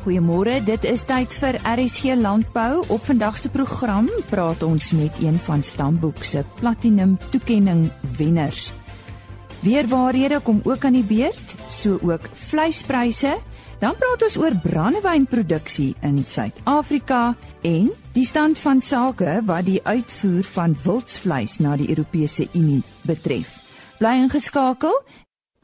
Goeiemôre, dit is tyd vir RSG Landbou. Op vandag se program praat ons met een van Stamboek se platinum toekenning wenners. Weerwaarhede kom ook aan die beurt, so ook vleispryse. Dan praat ons oor brandewynproduksie in Suid-Afrika en die stand van sake wat die uitvoer van wildsvleis na die Europese Unie betref. Bly ingeskakel.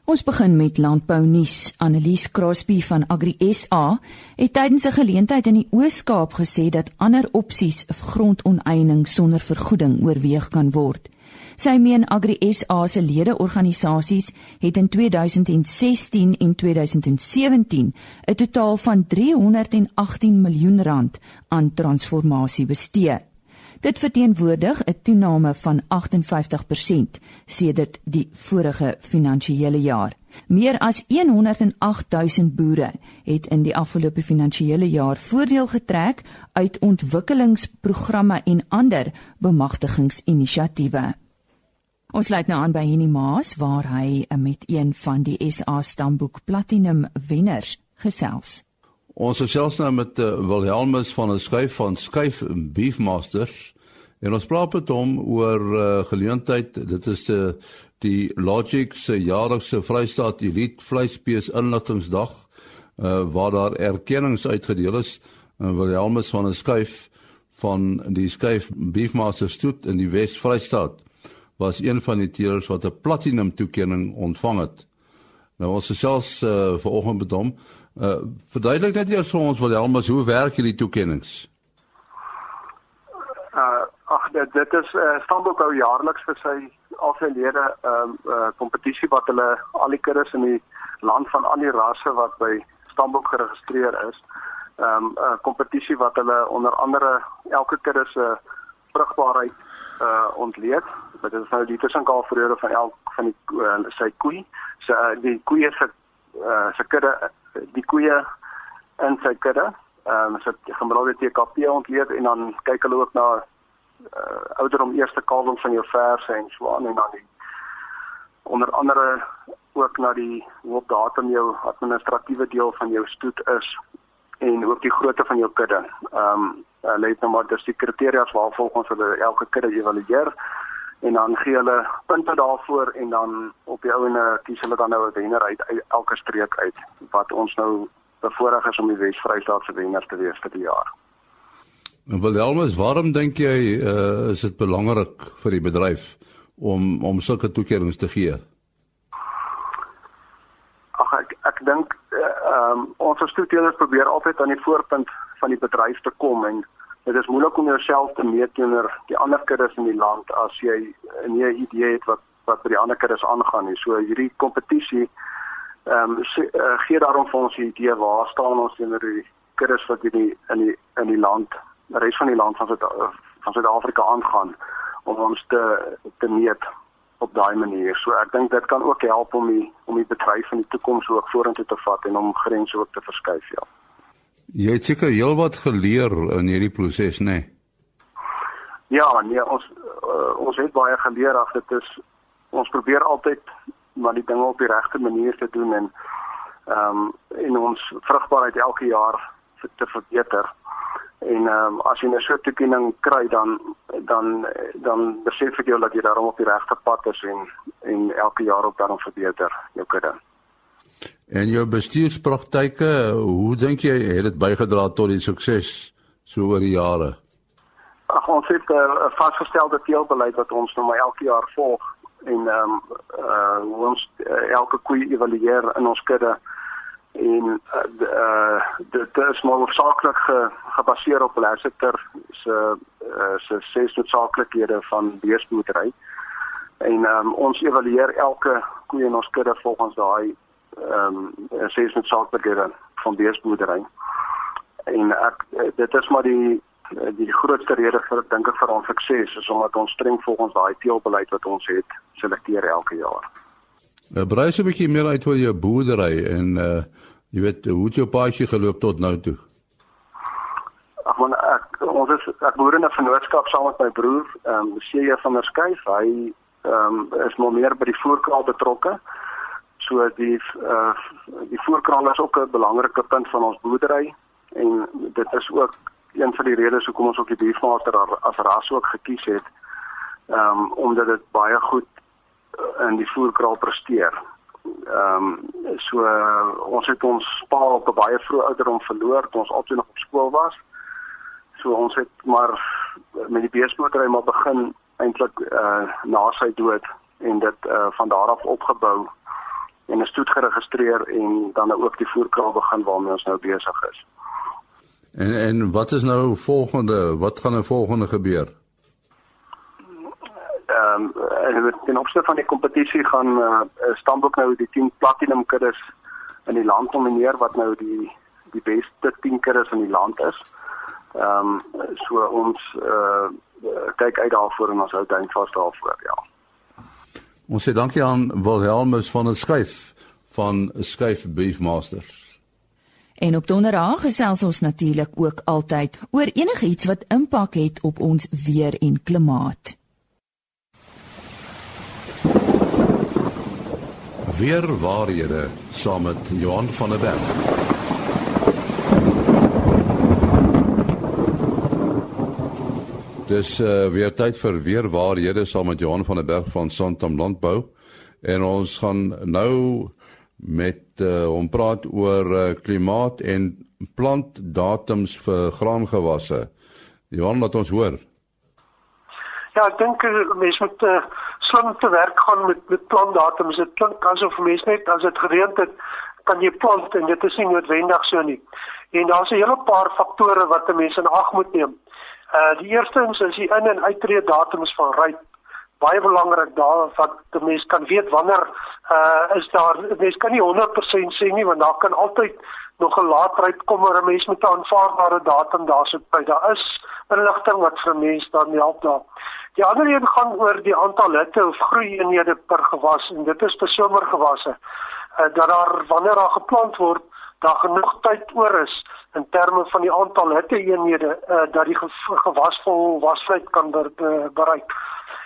Ons begin met landbou nuus. Annelies Crosby van Agri SA het tydens 'n geleentheid in die Oos-Kaap gesê dat ander opsies vir grondoneening sonder vergoeding oorweeg kan word. Sy meen Agri SA se lede-organisasies het in 2016 en 2017 'n totaal van 318 miljoen rand aan transformasie bestee. Dit verteenwoordig 'n toename van 58% sedert die vorige finansiële jaar. Meer as 108000 boere het in die afgelope finansiële jaar voordeel getrek uit ontwikkelingsprogramme en ander bemagtigingsinisiatiewe. Ons sluit nou aan by Henny Maas waar hy met een van die SA Stamboek Platinum wenners gesels. Ons gesels nou met uh, Wilhelmus van 'n skuif van Skuif Beefmasters en ons praat met hom oor uh, geleentheid. Dit is uh, die Logic se jaarlikse Vrystaat Elite Vleisbees Inligtingsdag uh, waar daar erkennings uitgedeel is. Uh, Wilhelmus van 'n skuif van die Skuif Beefmasters stoet in die Wes Vrystaat was een van die teelers wat 'n platinum toekenning ontvang het. Nou ons gesels uh, vanoggend met hom Uh verduidelik net eers vir ons Wilhelmus, hoe werk hierdie toekenninge? Uh ag dit dit is uh, standaard hou jaarliks vir sy al sy lede 'n um, uh, kompetisie wat hulle al die kuddes in die land van al die rasse wat by Stamboek geregistreer is. 'n um, 'n uh, kompetisie wat hulle onder andere elke kudde se vrugbaarheid uh ontleed. Dit is nou die tussenkalfperiode van elk van die uh, sy koei. Sy uh, die koeie se uh, se kudde die koeie in sy kudde. Ehm um, so gemiddelde TKP ontleed en dan kyk hulle ook na uh, ouderdom eerste kalwing van jou verse en so aan en dan die onder andere ook na die hoe op datum jou administratiewe deel van jou stoet is en ook die grootte van jou kudde. Ehm um, hulle het nou maar die kriteria waarvolgens hulle elke kudde evalueer en dan gee hulle punte daarvoor en dan op die ouene kies hulle dan nou 'n wenner uit, uit elke streek uit wat ons nou bevoorreg is om die Wes-Vrystaat se wenner te wees vir die jaar. En Wilhelmus, waarom dink jy uh, is dit belangrik vir die bedryf om om sulke toekennings te gee? Ag ek ek dink uh, um, ons stoetelers probeer altyd aan die voorpunt van die bedryf te kom en dit is moeilik om jouself te meet teenoor die ander kuddes in die land as jy 'n nie idee het wat wat by die ander kuddes aangaan nie. So hierdie kompetisie ehm um, uh, gee daarom vir ons 'n idee waar staan ons teenoor die kuddes wat in die in die in die land, die res van die land van Zuid van Suid-Afrika aangaan om ons te te meet op daai manier. So ek dink dit kan ook help om die om die bedryf in die toekoms ook vorentoe te vat en om grense ook te verskuif, ja. Jy het seker heelwat geleer in hierdie proses, né? Nee? Ja, nee, ons uh, ons het baie geleer af dit is ons probeer altyd maar die dinge op die regte manier te doen en ehm um, en ons vrugbaarheid elke jaar te verbeter. En ehm um, as jy 'n soort toekenning kry dan dan dan besef ek jou dat jy daarom op die regte pad is en en elke jaar op daarom verbeter jou kudde. En jou bestuurspraktyke, hoe dink jy het dit bygedra tot die sukses so oor die jare? Ag ons het eh, 'n uh, vasgestelde teelbeleid wat ons nou maar elke jaar volg en ehm um, uh, ons uh, elke koei evalueer in ons kudde en uh, uh, dit is maar hoofsaaklik ge, gebaseer op Lasseter se uh, se ses noodsaaklikhede van beesboerdery. En um, ons evalueer elke koei in ons kudde volgens daai ehm um, ses met saakbeheer van beesboerdery. En ek dit is maar die die grootste rede vir dink ek vir ons sukses is omdat ons streng volgens daai teelbeleid wat ons het selekteer elke jaar. Uh, Brei so 'n bietjie meer uit oor jou boerdery en uh jy weet hoe het jou paadjie geloop tot nou toe? Ag man ek ons is ek boer in 'n vennootskap saam met my broer, ehm um, Seje van der Skuyf. Hy ehm um, is maar meer by die voerkraal betrokke. So die uh die voorkraan is ook 'n belangrike punt van ons boerdery en dit is ook een van die redes hoekom ons ook die beefmaster as ras ook gekies het. Ehm um, omdat dit baie goed in die voerkraal presteer. Ehm um, so uh, ons het ons pa op 'n baie vroeë ouderdom verloor toe ons altyd nog op skool was. So ons het maar met die beesmotory maar begin eintlik uh na sy dood en dit uh van daar af opgebou en is stoet geregistreer en dan ook die voerkraal begin waarmee ons nou besig is. En en wat is nou volgende? Wat gaan nou volgende gebeur? Ehm um, in opsig van die kompetisie gaan uh, Stambok nou die 10 platinum kuddes in die land nomineer wat nou die die beste 10 kuddes in die land is. Ehm um, so ons uh, kyk uit daarvoor en ons hou duim vas daarvoor, ja. Ons sê dankie aan Wilhelmus van der Skuyf van Skuyf Beefmasters. En op donderdag gesels ons natuurlik ook altyd oor enigiets wat impak het op ons weer en klimaat. Weer waarhede saam met Johan van der Berg. Dis uh, weer tyd vir weer waarhede saam met Johan van der Berg van Santam Landbou en ons gaan nou met uh, hom praat oor uh, klimaat en plantdatums vir graangewasse. Johan, laat ons hoor. Ja, ek dink mense moet uh, slim te werk gaan met met plantdatums. Dit klink asof mense net as dit gereën het, kan jy plant en dit is nie noodwendig so nie. En daar's 'n hele paar faktore wat 'n mens in ag moet neem. Uh die eerste is die in- en uittreë datums van ryp baie belangrik daar wat die mens kan weet wanneer uh is daar mens kan nie 100% sê nie want daar kan altyd nog 'n laatryp kom maar 'n mens met 'n aanvaarbare datum daarso by daar is inligting wat vir mense dan help daar. Die ander een gaan oor die aantal litte of groei eenhede per gewas en dit is vir somergewasse. Uh dat daar wanneer daar geplant word daar genoeg tyd oor is in terme van die aantal litte eenhede uh dat die gewas vol wasvlei kan bereik.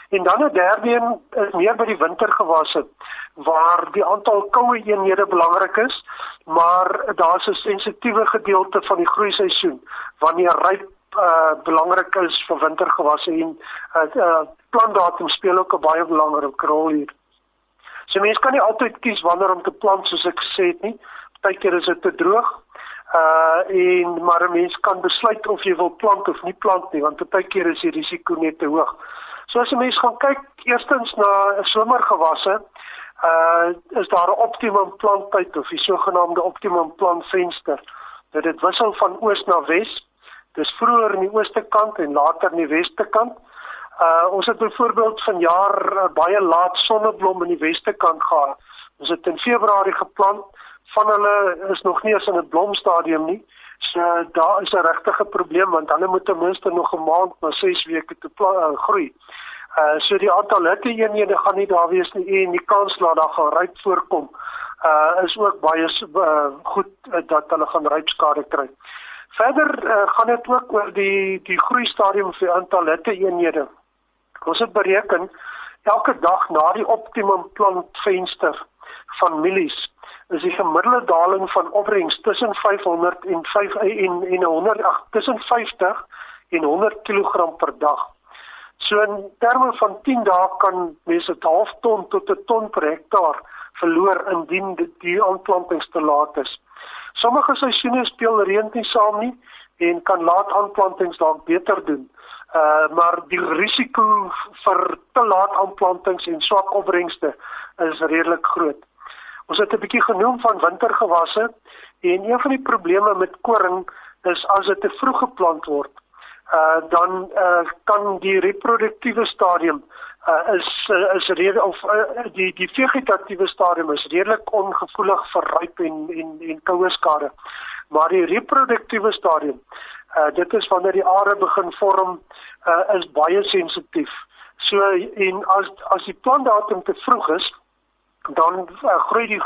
En dan 'n derde een is meer by die wintergewasse waar die aantal koue eenhede belangrik is, maar daar's 'n sensitiewe gedeelte van die groeiseisoen wanneer ryp uh belangrik is vir wintergewasse en uh, uh plantdatum speel ook 'n baie belangrike rol hier. So mense kan nie altyd kies wanneer om te plant soos ek gesê het nie. Partykeer is dit te droog. Uh en maar 'n mens kan besluit of jy wil plant of nie plant nie want partykeer is die risiko net te hoog. So as 'n mens gaan kyk eerstens na somergewasse, uh is daar 'n optimum planttyd of die sogenaamde optimum plantvenster. Dit dit wissel van oos na wes. Dis vroeër in die ooste kant en later in die weste kant. Uh ons het byvoorbeeld vanjaar uh, baie laat sonneblom in die weste kant gehad. Ons het in Februarie geplant. Van hulle is nog nie eens in 'n blomstadium nie. So daar is 'n regtige probleem want hulle moet ten minste nog 'n maand na 6 weke te uh, groei. Uh so die aantal hitte eenhede gaan nie daar wees nie en die kans dat daar gaan ryp voorkom uh is ook baie uh, goed uh, dat hulle gaan rypskade kry. Verder uh, gaan dit ook oor die die groei stadium vir aantal hitte eenhede. Ons het bereken elke dag na die optimum plantvenster van mielies is die gemiddelde daling van opbrengs tussen 500 en 5 en en 100 ag tussen 50 en 100 kg per dag. So in terme van 10 dae kan mense 'n half ton tot 'n ton per hektaar verloor indien die, die aanplantings te laat is. Sommige seisoene speel reën nie saam nie en kan laat aanplantings dalk beter doen. Uh maar die risiko vir te laat aanplantings en swak opbrengste is redelik groot. Ons het 'n bietjie genoem van wintergewasse en een van die probleme met koring is as dit te vroeg geplant word uh dan uh kan die reproduktiewe stadium uh is uh, is rede of uh, die die vegetatiewe stadium is redelik ongevoelig vir ryp en en en koue skade. Maar die reproduktiewe stadium uh dit is wanneer die are begin vorm uh is baie sensitief. So en as as die plantdatum te vroeg is dan uh, groei die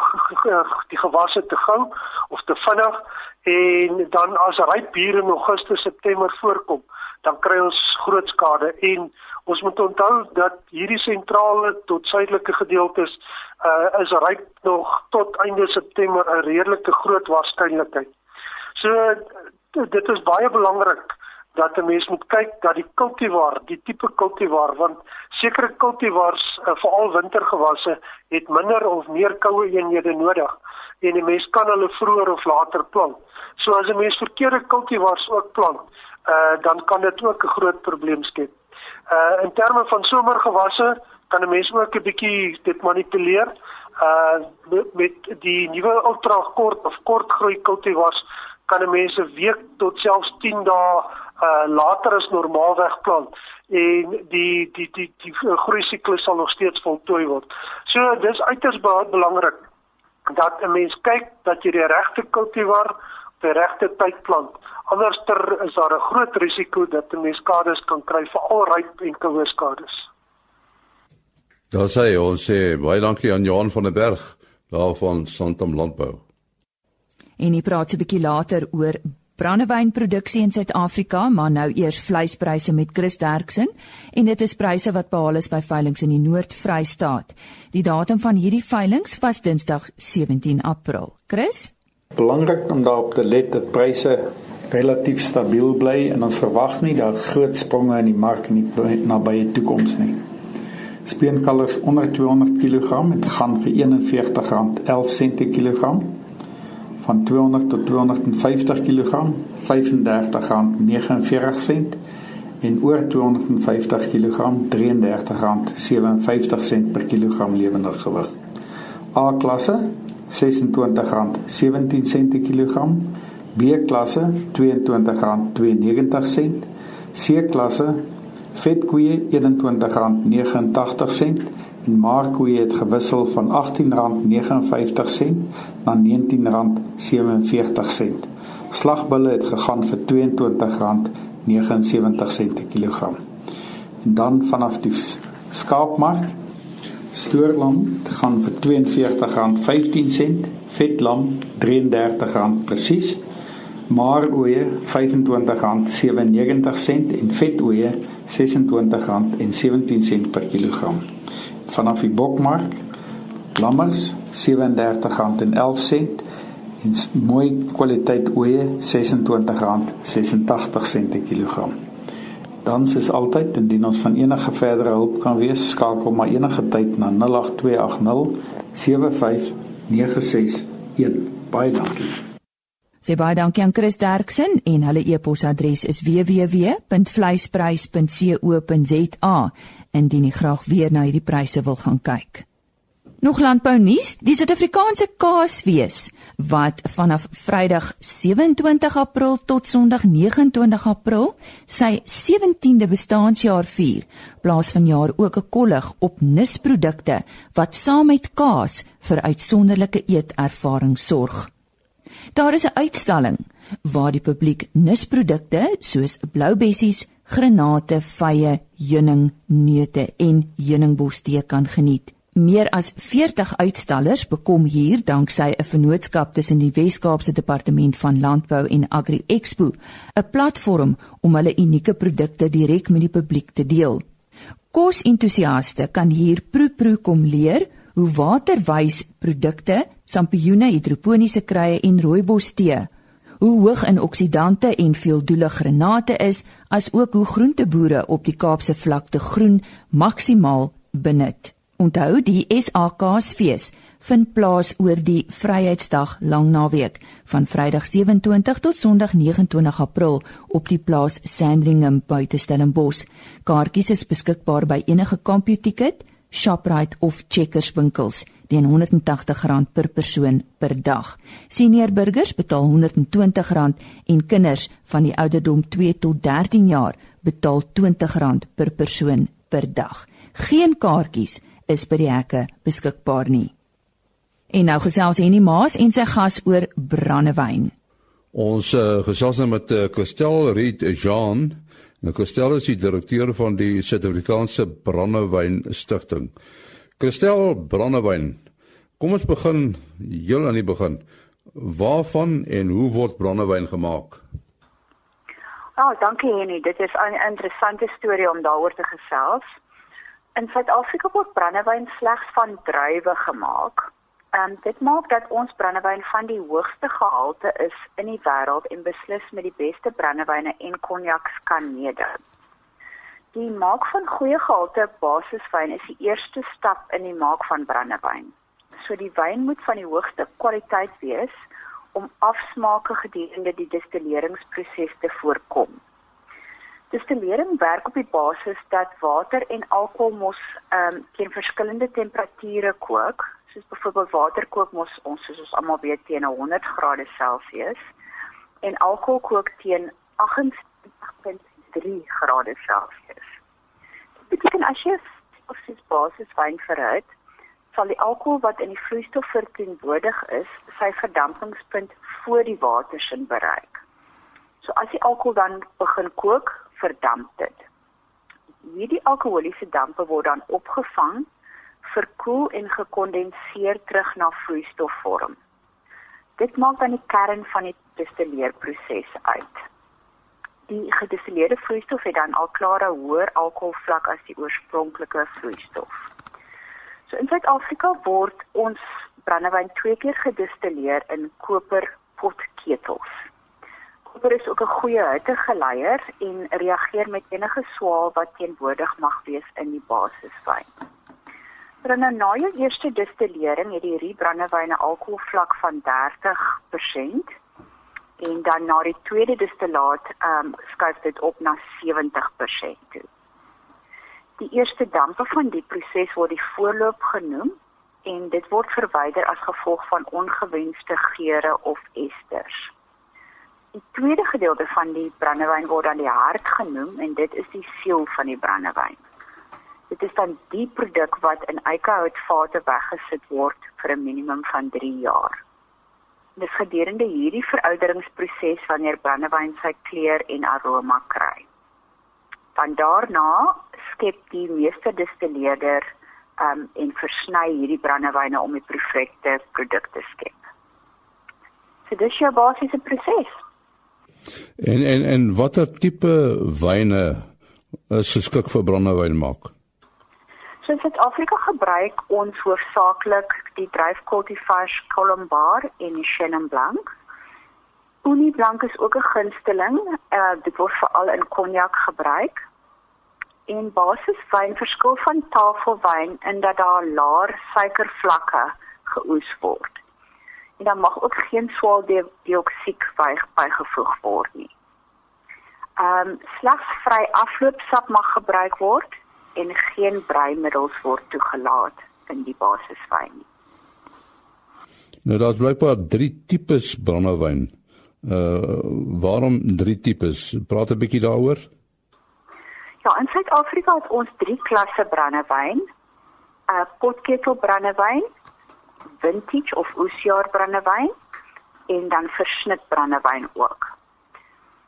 die gewasse te gou of te vinnig en dan as ryp hier in Augustus September voorkom dan kry ons groot skade en ons moet onthou dat hierdie sentrale tot suidelike gedeeltes uh, is ryk nog tot einde September 'n redelike groot waarskynlikheid. So dit is baie belangrik dat 'n mens moet kyk dat die kultivar, die tipe kultivar want sekere kultivars uh, veral wintergewasse het minder of meer koue eenhede nodig en 'n mens kan hulle vroeër of later plant. So as 'n mens verkeerde kultivars ook plant, uh, dan kan dit ook 'n groot probleem skep. Uh in terme van somergewasse kan 'n mens ook 'n bietjie dit manipuleer uh met die nuwe ultra kort of kort groei kultivars kan 'n mens 'n week tot selfs 10 dae uh later as normaalweg plant en die die die die groei siklus sal nog steeds voltooi word. So dis uiters belangrik dat 'n mens kyk dat jy die regte kultivar op die regte tyd plant. Anderster is daar 'n groot risiko dat 'n mens skades kan kry vir al ryp en koue skades. Daar sê ons sê baie dankie aan Johan van der Berg daarvan Santam Landbou. En hy praat 'n bietjie later oor brandewynproduksie in Suid-Afrika, maar nou eers vleispryse met Chris Derksen en dit is pryse wat behaal is by veilinge in die Noord-Vrystaat. Die datum van hierdie veilinge was Dinsdag 17 April. Chris? Belangrik om daarop te let dat pryse relatief stabiel bly en ons verwag nie dat groot spronge in die mark in die nabye toekoms nie. Speenkalvers onder 200 kg het gaan vir R41.11 per kilogram van 200 tot 250 kg R35.49 en oor 250 kg R33.57 per kilogram lewende gewig. A klasse R26.17 per kilogram, B klasse R22.92, C klasse vetkoeie R21.89 en markkoeie het gewissel van R18.59 na R19.47. Slagbulle het gegaan vir R22.79 per kilogram. En dan vanaf die skaapmark stoorlam gaan vir R42.15, vetlam R33 presies. Maaroeie R25.97 en vetoeie R26.17 per kilogram vanaf die bokmark lammers R37.11 en mooi kwaliteit ooe R26.86 per kilogram. Dan soos altyd indien ons van enige verdere hulp kan wees, skakel maar enige tyd na 08280 75961. Baie dankie. Sê baie dankie aan Chris Derksen en hulle e-posadres is www.vleisprys.co.za indien jy graag weer na hierdie pryse wil gaan kyk. Nog landbou nuus, die Suid-Afrikaanse kaasfees wat vanaf Vrydag 27 April tot Sondag 29 April sy 17de bestaanjaar vier, plaas vanjaar ook 'n kollig op nisprodukte wat saam met kaas vir uitsonderlike eetervaring sorg. Daar is 'n uitstalling waar die publiek nisprodukte soos bloubessies, granate, vye, heuning, neute en heuningbostee kan geniet. Meer as 40 uitstallers bekom hier danksy 'n vennootskap tussen die Wes-Kaapse Departement van Landbou en Agri Expo, 'n platform om hulle unieke produkte direk met die publiek te deel. Kosentoesiaste kan hier proe-proe kom leer hoe waterwys produkte, sampioene, hidroponiese krye en rooibos tee, hoe hoog in oksidante en veeldoelig granate is, as ook hoe groenteboere op die Kaapse vlakte groen maksimaal benut. Onthou die SAKsfees vind plaas oor die Vryheidsdag lang naweek van Vrydag 27 tot Sondag 29 April op die plaas Sandringham buite Stellenbosch. Kaartjies is beskikbaar by enige Computicket Shoprite of Checkers winkels teen R180 per persoon per dag. Senior burgers betaal R120 en kinders van die ouderdom 2 tot 13 jaar betaal R20 per persoon per dag. Geen kaartjies is by die hekke beskikbaar nie. En nou gesels Henny Maas en sy gas oor brandewyn. Ons uh, gesels nou met uh, Christel Reed Jean Nou Christel is die direkteur van die Suid-Afrikaanse Brandewyn Stichting. Christel Brandewyn. Kom ons begin heel aan die begin. Waarvan en hoe word brandewyn gemaak? Ah, oh, dankie Henny. Dit is 'n interessante storie om daaroor te gesels. In Suid-Afrika word brandewyn slegs van druiwe gemaak. Ehm um, dit maak dat ons brandewyn van die hoogste gehalte is in die wêreld en beslis met die beste brandewyne en konjaks kan meeding. Die maak van goeie gehalte basiswyn is die eerste stap in die maak van brandewyn. So die wyn moet van die hoogste kwaliteit wees om afsmaake gedurende die destilleringsproses te voorkom. Distillering werk op die basis dat water en alkohol mos ehm um, teen verskillende temperature kook soos byvoorbeeld water kook mos ons soos ons almal weet teen 100 grade Celsius en alkohol kook teen 88.3 grade Celsius. Dit beteken as jy of sies basis wyn verhit, sal die alkohol wat in die vloeistof verteenwoordig is, sy verdampingspunt voor die watersin bereik. So as die alkohol dan begin kook, verdamp dit. Hierdie alkoholiese dampe word dan opgevang verkoel en gekondenseer terug na vloeistofvorm. Dit maak dan die kern van die destilleerproses uit. Die gedestilleerde vloeistof het dan al klare hoër alkoholvlak as die oorspronklike vloeistof. So in Suid-Afrika word ons brandewyn twee keer gedestilleer in koper potketels. Koper is ook 'n goeie hittegeleier en reageer met enige swaal wat teenwoordig mag wees in die basiswyn. Dan nou na jou eerste destillering het die rebrandewyne alkoholvlak van 30% en dan na die tweede destillaat ehm um, skuif dit op na 70% toe. Die eerste dampe van die proses word die voorloop genoem en dit word verwyder as gevolg van ongewenste geure of esters. Die tweede gedeelte van die brandewyn word dan die hart genoem en dit is die siel van die brandewyn. Dit is dan die produk wat in eikehoutvate weggesit word vir 'n minimum van 3 jaar. Dis gedurende hierdie verouderingsproses wanneer brandewyn sy kleur en aroma kry. Van daarna skep die meeste distilleerder um en versny hierdie brandewyne om die perfekte produk te skep. So dis jou basiese proses. En en en watter tipe wyne is geskik vir brandewyn maak? So in Suid-Afrika gebruik ons hoofsaaklik die druifkultivars Colombar en Chenin Blanc. Uni Blanc is ook 'n gunsteling. Uh, dit word veral in cognac gebruik. En basiswyn verskil van tafelwyn in dat daar laer suikervlakke geoes word. En dan mag ook geen swaweldioksied bygevoeg word nie. Ehm um, slegs vry afloopsap mag gebruik word en geen breimiddels word toegelaat in die basiswyn nie. Nou daar's blykbaar 3 tipes brandewyn. Uh waarom 3 tipes? Praat 'n bietjie daaroor. Ja, in Suid-Afrika het ons 3 klasse brandewyn. Uh potketel brandewyn, vintage of oesjaar brandewyn en dan versnit brandewyn ook.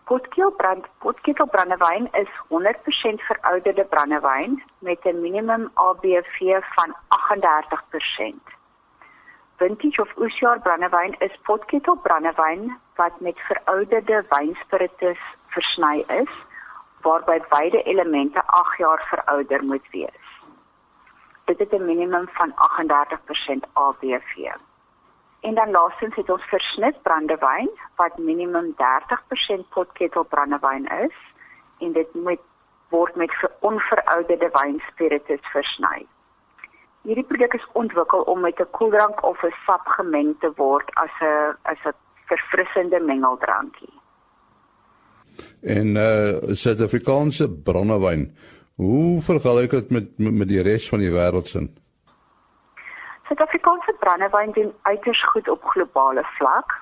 Potkeelbrand Potketel brandewyn is 100% verouderde brandewyn met 'n minimum ABV van 38%. Vintage of oesjaar brandewyn is Potketel brandewyn wat met verouderde wynspiritus versny is waarby beide elemente 8 jaar verouder moet wees. Dit het 'n minimum van 38% ABV. En dan laastens het ons versnit brandewyn wat minimum 30% potketel brandewyn is en dit moet word met onverouderde wynspiritus versny. Hierdie produk is ontwikkel om met 'n koeldrank of 'n sap gemeng te word as 'n as 'n verfrissende mengeldrankie. En uh Suid-Afrikaanse brandewyn, hoe vergelyk dit met met die res van die wêreld se? Suid-Afrikaanse brandewyn doen uiters goed op globale vlak.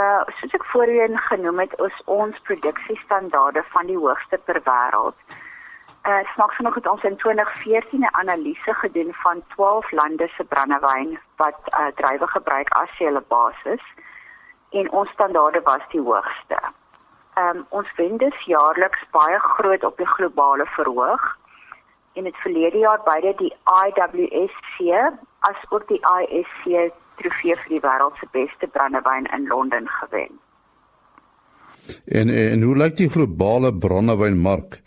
Uh soos ek voorheen genoem het, is ons produksiestandaarde van die hoogste ter wêreld. Uh snaaks genoeg het ons in 2014 'n analise gedoen van 12 lande se brandewyn wat uh drywe gebruik as hulle basis en ons standaarde was die hoogste. Um ons wen dus jaarliks baie groot op die globale verhoog en het verlede jaar beide die IWSC as ook die ISC trofee vir die wêreld se beste brandewyn in Londen gewen. En en hoe lyk die globale brandewynmark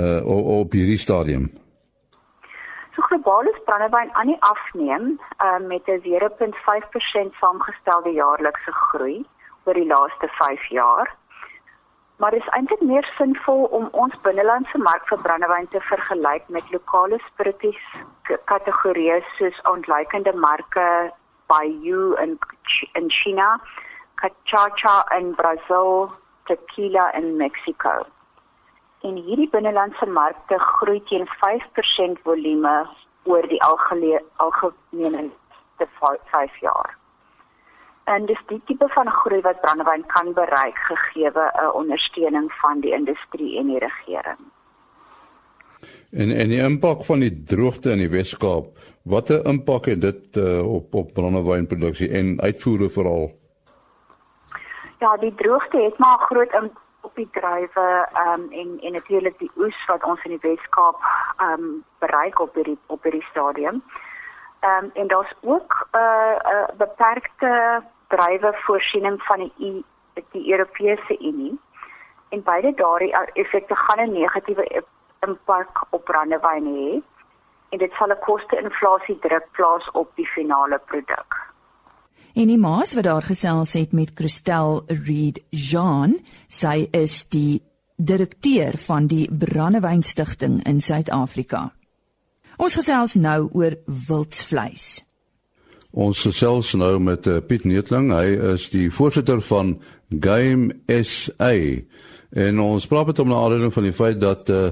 uh op hierdie stadium? So globaal is brandewyn aan die afneem uh, met 'n 0.5% saamgestelde jaarlikse groei oor die laaste 5 jaar. Maar dit is eintlik meer sinvol om ons binnelandse mark vir brandewyn te vergelyk met lokale spiritus kategorieë soos ontleikende marke Baiyu in in China, Cachaça in Brazil, Tequila in Mexico en hierdie binnelandse markte groei teen 5% volume oor die algemene te 5 jaar. En dis die tipe van groei wat Brandewyn kan bereik gegee 'n ondersteuning van die industrie en die regering. En en die impak van die droogte in die Wes-Kaap, watter impak het dit uh, op op brandewynproduksie en uitvoere veral? Ja, die droogte het maar groot impak op die drywe um, en en natuurlik die oes wat ons in die Weskaap ehm um, bereik op hierdie op hierdie stadium. Ehm um, en daar's ook 'n uh, uh, beperkte drywe voorsiening van die e, die Europese Unie. En beide daardie effekte gaan 'n negatiewe impak op brandewyn hê en dit sal 'n koste-inflasie druk plaas op die finale produk. En die maas wat daar gesels het met Christel Reed Jean, sy is die direkteur van die Brandewyn Stichting in Suid-Afrika. Ons gesels nou oor wildsvleis. Ons gesels nou met uh, Piet Neetling, hy is die voorsitter van Game SA. En ons praat met hom na aanleiding van die feit dat uh,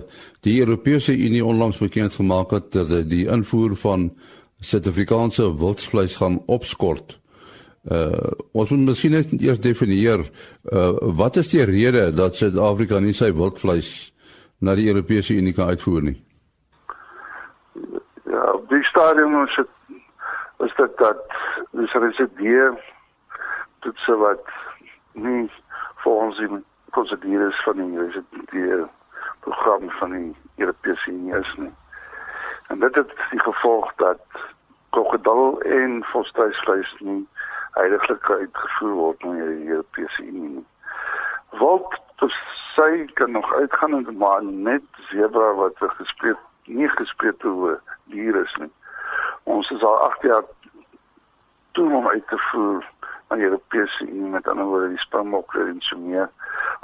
die Europese Unie onlangs bekend gemaak het dat uh, die invoer van Suid-Afrikaanse wildsvleis gaan opskort. Uh ons moet miskien net eers definieer uh wat is die rede dat Suid-Afrika nie sy wildvleis na die Europese Unie kan uitvoer nie? Ja, op die stadium is dit is dit dat dis residue dit sou wat nie volgens die prosedures van die residue program van die Europese Unie is nie. En dit het die gevolg dat krokodil en volstruisvleis nie heiliglik uitgevoer word na die Europese Unie. Wat sy kan nog uitgaan en maar net zebra wat gespreek nie gespreek oor diere is nie. Ons is al 8 jaar toe om uit te voer aan die Europese Unie met ander woorde die springbok en so meer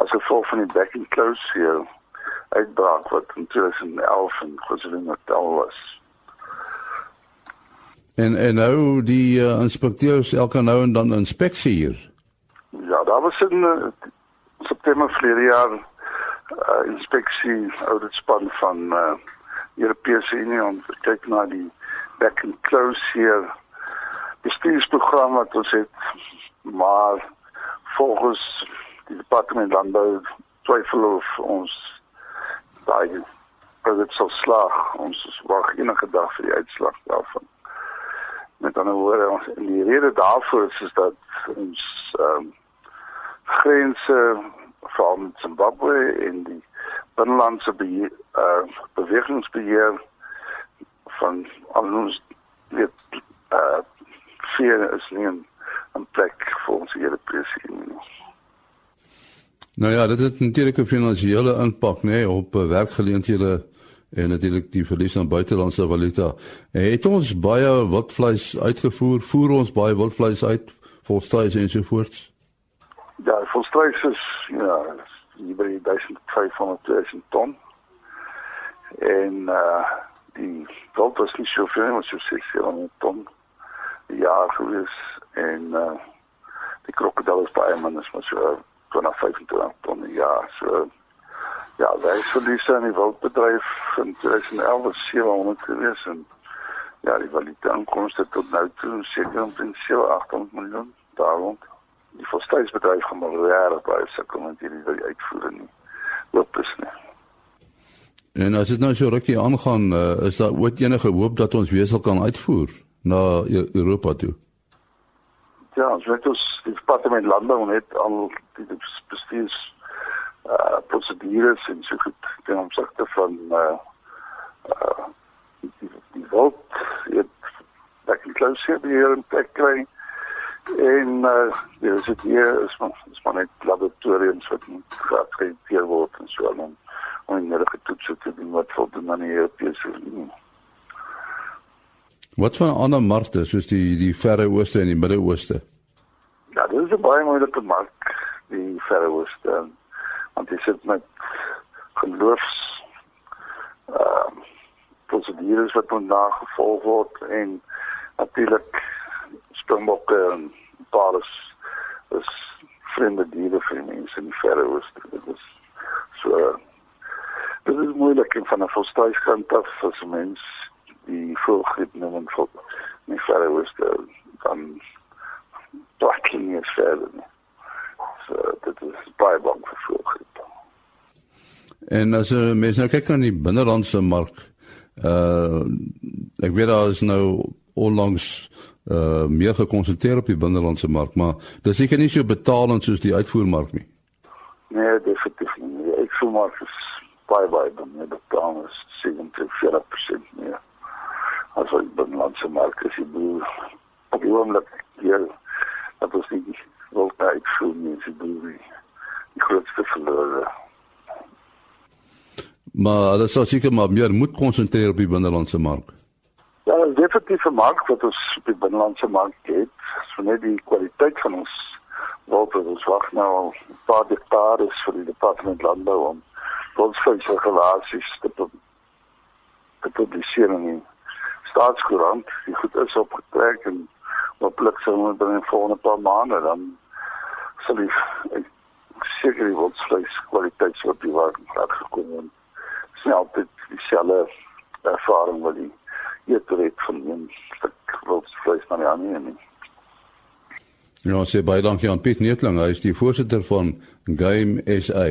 as gevolg van die back and close hier uitbraak wat in 2011 in KwaZulu-Natal was. En en nou die uh, inspekteurs elke nou en dan inspeksie hier. Ja, daar was in uh, September verlede jaar uh, inspeksie auditspan van uh, Europese Unie om te kyk na die back and close hier bestuursprogram wat ons het maar volgens die departement landbou twyfel of ons daai projek sal slaag. Ons wag enige dag vir die uitslag daarvan. Met ander woorde ons die rede daarvoor is, is dat ons ehm um, grense van Zimbabwe en die binnelandse beheer, uh, bewegingsbeheer van al ons weet uh vier is nie 'n plek vir ons Europese Unie. Nou ja, dit het natuurlik 'n finansiële impak nê nee, op uh, werkgeleenthede en natuurlik die verlies aan buitelandse valuta. Het ons baie wildvleis uitgevoer? Voer ons baie wildvleis uit vir strys en so voort? Ja, vir strys is ja, hier by 1500 ton. En uh die wild was nie so veel, was so 600 ton. Ja, gewees en uh die krokodil is baie minder, maar so 25 ton ja, so Ja, wij verliezen in die wildbedrijf in 2011 was 700 geweest. En ja, die valide inkomsten tot nu toe zeker omtrent 7, 800 miljoen daar rond. Die volstijdsbedrijf gaan maar jaren bij sukken, want die wil je uitvoeren niet. Loop is niet. En as dit nou so rukkie aangaan, uh, is daar ooit enige hoop dat ons wesel kan uitvoer na e-, Europa toe? Ja, ons weet ons die departement landbou net al die bestuurs uh prosedures en so goed ten opsigte van uh uh die, die wild het back in close here hier in plek kry en uh ja dit hier is maar is maar net laboratoriums wat moet geakkrediteer word en so aan om enige toetse te doen wat voldoen aan die Europese Unie. Wat van ander markte soos die die Verre Ooste en die Midde-Ooste? Ja, dit is 'n baie moeilike mark, die Verre Ooste. Want dit sit met geloofs ehm uh, prosedures wat moet nagevolg word en natuurlik springbokke en paardes is vreemde diere vir mense in die Verre Ooste. Dit is so dit is moeilik van 'n volstruiskant af as mens die voelgriep noem en vol nie verder was dan blacking is verder nie. So dit is baie bang vir voelgriep. En as jy mens nou kyk na die binnelandse mark, uh ek weet daar is nou onlangs uh meer gekonsentreer op die binnelandse mark, maar dis seker nie so betalend soos die uitvoermark nie. Nee, definitief nie. Die uitvoermark is baie baie baie betalend, 70-40% meer as wat die binnelandse mark is. Die boer op die oomblik hier dat ons nie wil uitvoer nie, is die boer die, die grootste verlorer. Maar dat sou seker maar meer moet konsentreer op die binnelandse mark. Ja, dit is definitief 'n mark wat ons op die binnelandse mark het. So net die kwaliteit van ons wat ons wag nou 'n paar dekades vir die departement landbou om ons vleisregulasies te te publiseer in die staatskoerant. Die goed is opgetrek en hopelik sal ons binne die volgende paar maande dan sal die seker die wildsvleis kwaliteit sou op die mark gekom en snel dit dieselfde ervaring wat die eter het van een stuk wildsvleis na die ander nie. Ja, sê baie dankie aan Piet Neetling, hy is die voorsitter van Game SA.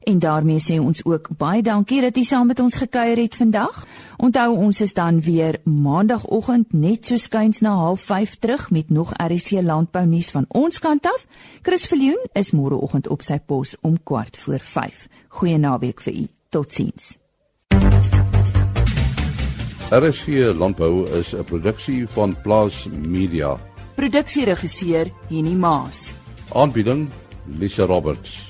En daarmee sê ons ook baie dankie dat jy saam met ons gekuier het vandag. Onthou ons is dan weer maandagooggend net so skuins na 05:30 terug met nog RC landbou nuus van ons kant af. Chris Viljoen is môreoggend op sy pos om kwart voor 5. Goeie naweek vir u. Totsiens. RC landbou is 'n produksie van Plaas Media. Produksieregisseur Henny Maas. Aanbieding Lisa Roberts